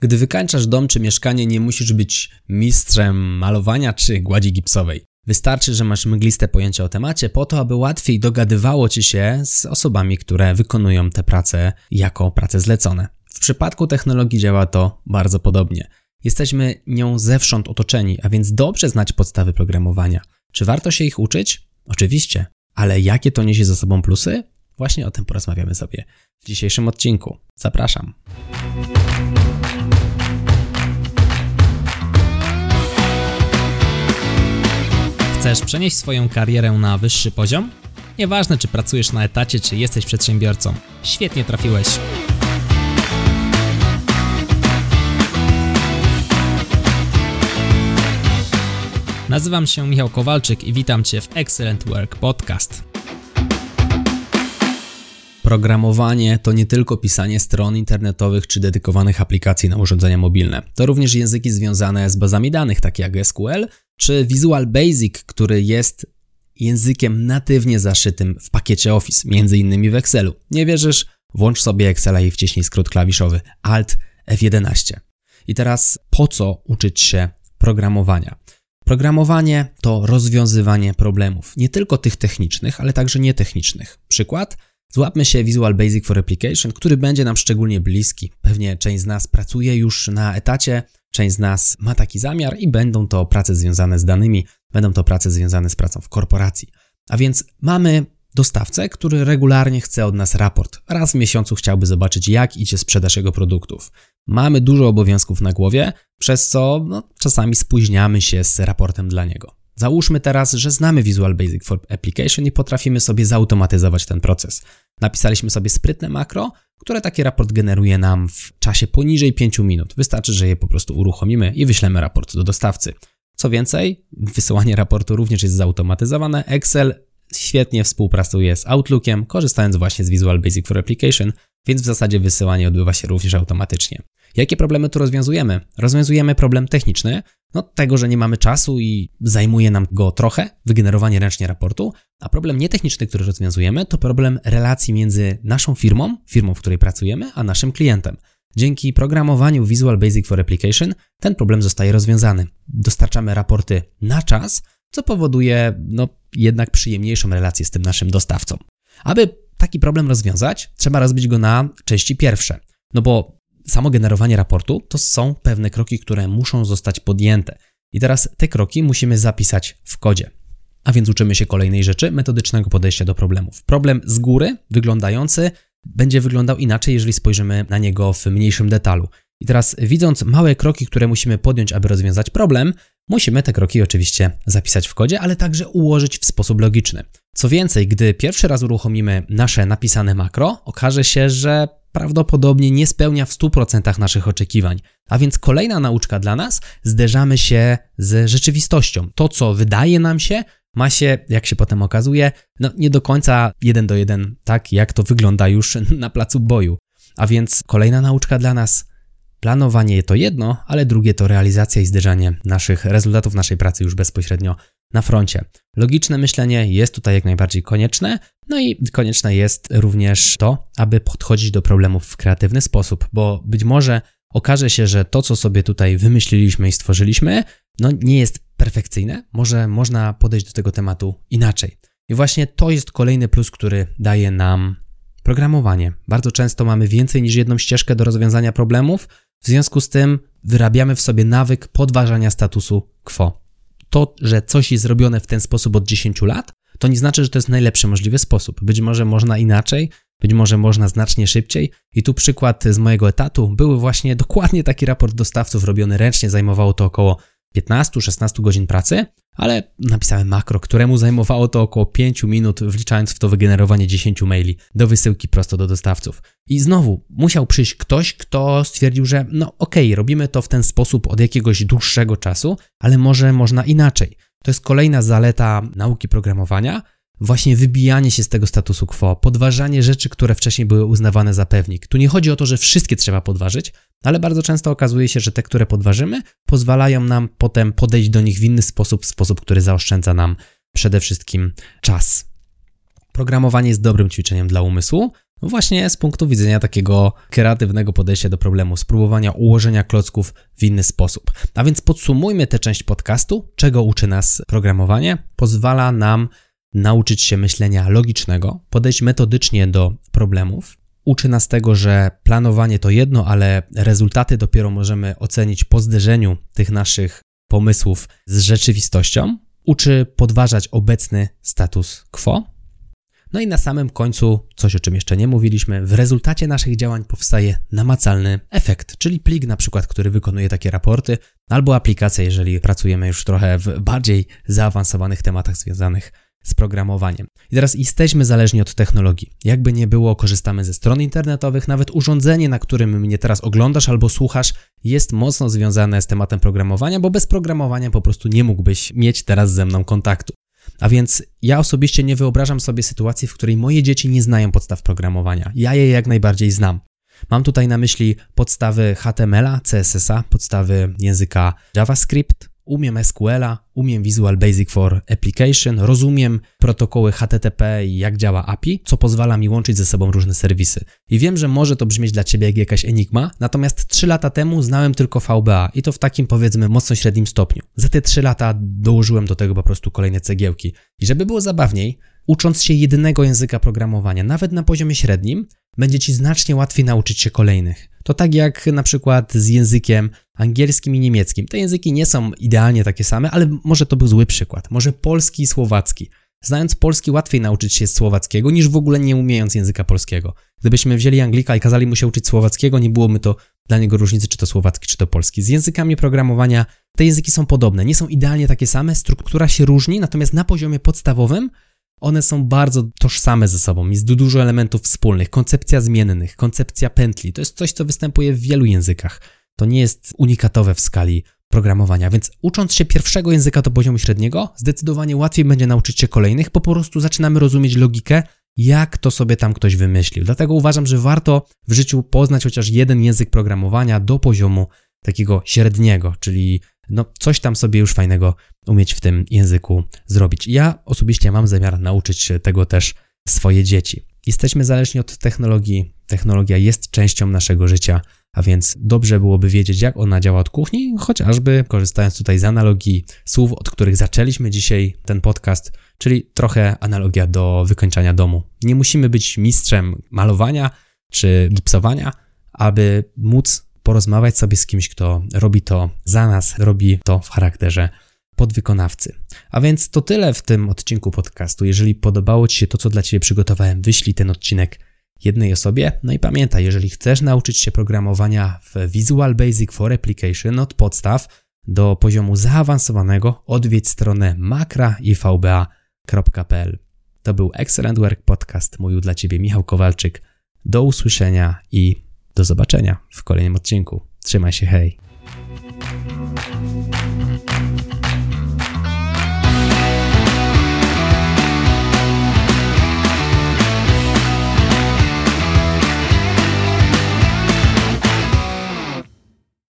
Gdy wykańczasz dom czy mieszkanie, nie musisz być mistrzem malowania czy gładzi gipsowej. Wystarczy, że masz mgliste pojęcie o temacie po to, aby łatwiej dogadywało ci się z osobami, które wykonują te prace jako prace zlecone. W przypadku technologii działa to bardzo podobnie. Jesteśmy nią zewsząd otoczeni, a więc dobrze znać podstawy programowania. Czy warto się ich uczyć? Oczywiście, ale jakie to niesie ze sobą plusy? Właśnie o tym porozmawiamy sobie w dzisiejszym odcinku. Zapraszam. Chcesz przenieść swoją karierę na wyższy poziom? Nieważne, czy pracujesz na etacie, czy jesteś przedsiębiorcą. Świetnie trafiłeś. Nazywam się Michał Kowalczyk i witam Cię w Excellent Work Podcast. Programowanie to nie tylko pisanie stron internetowych czy dedykowanych aplikacji na urządzenia mobilne. To również języki związane z bazami danych, takie jak SQL czy Visual Basic, który jest językiem natywnie zaszytym w pakiecie Office, innymi w Excelu. Nie wierzysz? Włącz sobie Excela i wciśnij skrót klawiszowy Alt F11. I teraz po co uczyć się programowania? Programowanie to rozwiązywanie problemów, nie tylko tych technicznych, ale także nietechnicznych. Przykład? Złapmy się Visual Basic for Application, który będzie nam szczególnie bliski. Pewnie część z nas pracuje już na etacie, część z nas ma taki zamiar i będą to prace związane z danymi, będą to prace związane z pracą w korporacji. A więc mamy dostawcę, który regularnie chce od nas raport. Raz w miesiącu chciałby zobaczyć, jak idzie sprzedaż jego produktów. Mamy dużo obowiązków na głowie, przez co no, czasami spóźniamy się z raportem dla niego. Załóżmy teraz, że znamy Visual Basic for Application i potrafimy sobie zautomatyzować ten proces. Napisaliśmy sobie sprytne makro, które taki raport generuje nam w czasie poniżej 5 minut. Wystarczy, że je po prostu uruchomimy i wyślemy raport do dostawcy. Co więcej, wysyłanie raportu również jest zautomatyzowane. Excel świetnie współpracuje z Outlookiem, korzystając właśnie z Visual Basic for Application, więc w zasadzie wysyłanie odbywa się również automatycznie. Jakie problemy tu rozwiązujemy? Rozwiązujemy problem techniczny, no tego, że nie mamy czasu i zajmuje nam go trochę, wygenerowanie ręcznie raportu, a problem nietechniczny, który rozwiązujemy, to problem relacji między naszą firmą, firmą, w której pracujemy, a naszym klientem. Dzięki programowaniu Visual Basic for Application ten problem zostaje rozwiązany. Dostarczamy raporty na czas, co powoduje no, jednak przyjemniejszą relację z tym naszym dostawcą. Aby taki problem rozwiązać, trzeba rozbić go na części pierwsze. No bo samo generowanie raportu to są pewne kroki, które muszą zostać podjęte. I teraz te kroki musimy zapisać w kodzie. A więc uczymy się kolejnej rzeczy metodycznego podejścia do problemów. Problem z góry wyglądający będzie wyglądał inaczej, jeżeli spojrzymy na niego w mniejszym detalu. I teraz, widząc małe kroki, które musimy podjąć, aby rozwiązać problem, musimy te kroki oczywiście zapisać w kodzie, ale także ułożyć w sposób logiczny. Co więcej, gdy pierwszy raz uruchomimy nasze napisane makro, okaże się, że prawdopodobnie nie spełnia w 100% naszych oczekiwań. A więc kolejna nauczka dla nas, zderzamy się z rzeczywistością. To, co wydaje nam się, ma się, jak się potem okazuje, no nie do końca jeden do jeden, tak jak to wygląda już na placu boju. A więc kolejna nauczka dla nas, planowanie to jedno, ale drugie to realizacja i zderzanie naszych rezultatów naszej pracy już bezpośrednio na froncie. Logiczne myślenie jest tutaj jak najbardziej konieczne, no i konieczne jest również to, aby podchodzić do problemów w kreatywny sposób, bo być może okaże się, że to, co sobie tutaj wymyśliliśmy i stworzyliśmy, no nie jest perfekcyjne, może można podejść do tego tematu inaczej. I właśnie to jest kolejny plus, który daje nam programowanie. Bardzo często mamy więcej niż jedną ścieżkę do rozwiązania problemów, w związku z tym wyrabiamy w sobie nawyk podważania statusu quo. To, że coś jest zrobione w ten sposób od 10 lat, to nie znaczy, że to jest najlepszy możliwy sposób. Być może można inaczej, być może można znacznie szybciej. I tu przykład z mojego etatu. Były właśnie dokładnie taki raport dostawców robiony ręcznie, zajmowało to około 15-16 godzin pracy, ale napisałem makro, któremu zajmowało to około 5 minut, wliczając w to wygenerowanie 10 maili do wysyłki prosto do dostawców. I znowu musiał przyjść ktoś, kto stwierdził, że no okej, okay, robimy to w ten sposób od jakiegoś dłuższego czasu, ale może można inaczej. To jest kolejna zaleta nauki programowania, właśnie wybijanie się z tego statusu quo, podważanie rzeczy, które wcześniej były uznawane za pewnik. Tu nie chodzi o to, że wszystkie trzeba podważyć, ale bardzo często okazuje się, że te, które podważymy, pozwalają nam potem podejść do nich w inny sposób, sposób, który zaoszczędza nam przede wszystkim czas. Programowanie jest dobrym ćwiczeniem dla umysłu, No właśnie z punktu widzenia takiego kreatywnego podejścia do problemu, spróbowania ułożenia klocków w inny sposób. A więc podsumujmy tę część podcastu, czego uczy nas programowanie. Pozwala nam nauczyć się myślenia logicznego, podejść metodycznie do problemów. Uczy nas tego, że planowanie to jedno, ale rezultaty dopiero możemy ocenić po zderzeniu tych naszych pomysłów z rzeczywistością. Uczy podważać obecny status quo. No i na samym końcu, coś o czym jeszcze nie mówiliśmy, w rezultacie naszych działań powstaje namacalny efekt, czyli plik na przykład, który wykonuje takie raporty, albo aplikacja, jeżeli pracujemy już trochę w bardziej zaawansowanych tematach związanych z programowaniem. I teraz jesteśmy zależni od technologii. Jakby nie było, korzystamy ze stron internetowych, nawet urządzenie, na którym mnie teraz oglądasz albo słuchasz, jest mocno związane z tematem programowania, bo bez programowania po prostu nie mógłbyś mieć teraz ze mną kontaktu. A więc ja osobiście nie wyobrażam sobie sytuacji, w której moje dzieci nie znają podstaw programowania. Ja je jak najbardziej znam. Mam tutaj na myśli podstawy HTML-a, CSS-a, podstawy języka JavaScript, umiem SQL-a, umiem Visual Basic for Application, rozumiem protokoły HTTP i jak działa API, co pozwala mi łączyć ze sobą różne serwisy. I wiem, że może to brzmieć dla Ciebie jak jakaś enigma, natomiast 3 lata temu znałem tylko VBA i to w takim powiedzmy mocno średnim stopniu. Za te 3 lata dołożyłem do tego po prostu kolejne cegiełki. I żeby było zabawniej, ucząc się jedynego języka programowania, nawet na poziomie średnim, będzie Ci znacznie łatwiej nauczyć się kolejnych. To tak jak na przykład z językiem angielskim i niemieckim. Te języki nie są idealnie takie same, ale może to był zły przykład. Może polski i słowacki. Znając polski łatwiej nauczyć się słowackiego niż w ogóle nie umiejąc języka polskiego. Gdybyśmy wzięli Anglika i kazali mu się uczyć słowackiego, nie byłoby to dla niego różnicy, czy to słowacki, czy to polski. Z językami programowania te języki są podobne, nie są idealnie takie same, struktura się różni, natomiast na poziomie podstawowym one są bardzo tożsame ze sobą, jest dużo elementów wspólnych, koncepcja zmiennych, koncepcja pętli. To jest coś, co występuje w wielu językach. To nie jest unikatowe w skali programowania, więc ucząc się pierwszego języka do poziomu średniego, zdecydowanie łatwiej będzie nauczyć się kolejnych, bo po prostu zaczynamy rozumieć logikę, jak to sobie tam ktoś wymyślił. Dlatego uważam, że warto w życiu poznać chociaż jeden język programowania do poziomu takiego średniego, czyli no coś tam sobie już fajnego umieć w tym języku zrobić. Ja osobiście mam zamiar nauczyć tego też swoje dzieci. Jesteśmy zależni od technologii. Technologia jest częścią naszego życia, a więc dobrze byłoby wiedzieć, jak ona działa od kuchni, chociażby korzystając tutaj z analogii słów, od których zaczęliśmy dzisiaj ten podcast, czyli trochę analogia do wykończania domu. Nie musimy być mistrzem malowania czy gipsowania, aby móc porozmawiać sobie z kimś, kto robi to za nas, robi to w charakterze podwykonawcy. A więc to tyle w tym odcinku podcastu. Jeżeli podobało Ci się to, co dla Ciebie przygotowałem, wyślij ten odcinek jednej osobie. No i pamiętaj, jeżeli chcesz nauczyć się programowania w Visual Basic for Application od podstaw do poziomu zaawansowanego, odwiedź stronę makra.ivba.pl. To był Excellent Work Podcast. Mówił dla Ciebie Michał Kowalczyk. Do usłyszenia i do zobaczenia w kolejnym odcinku. Trzymaj się, hej!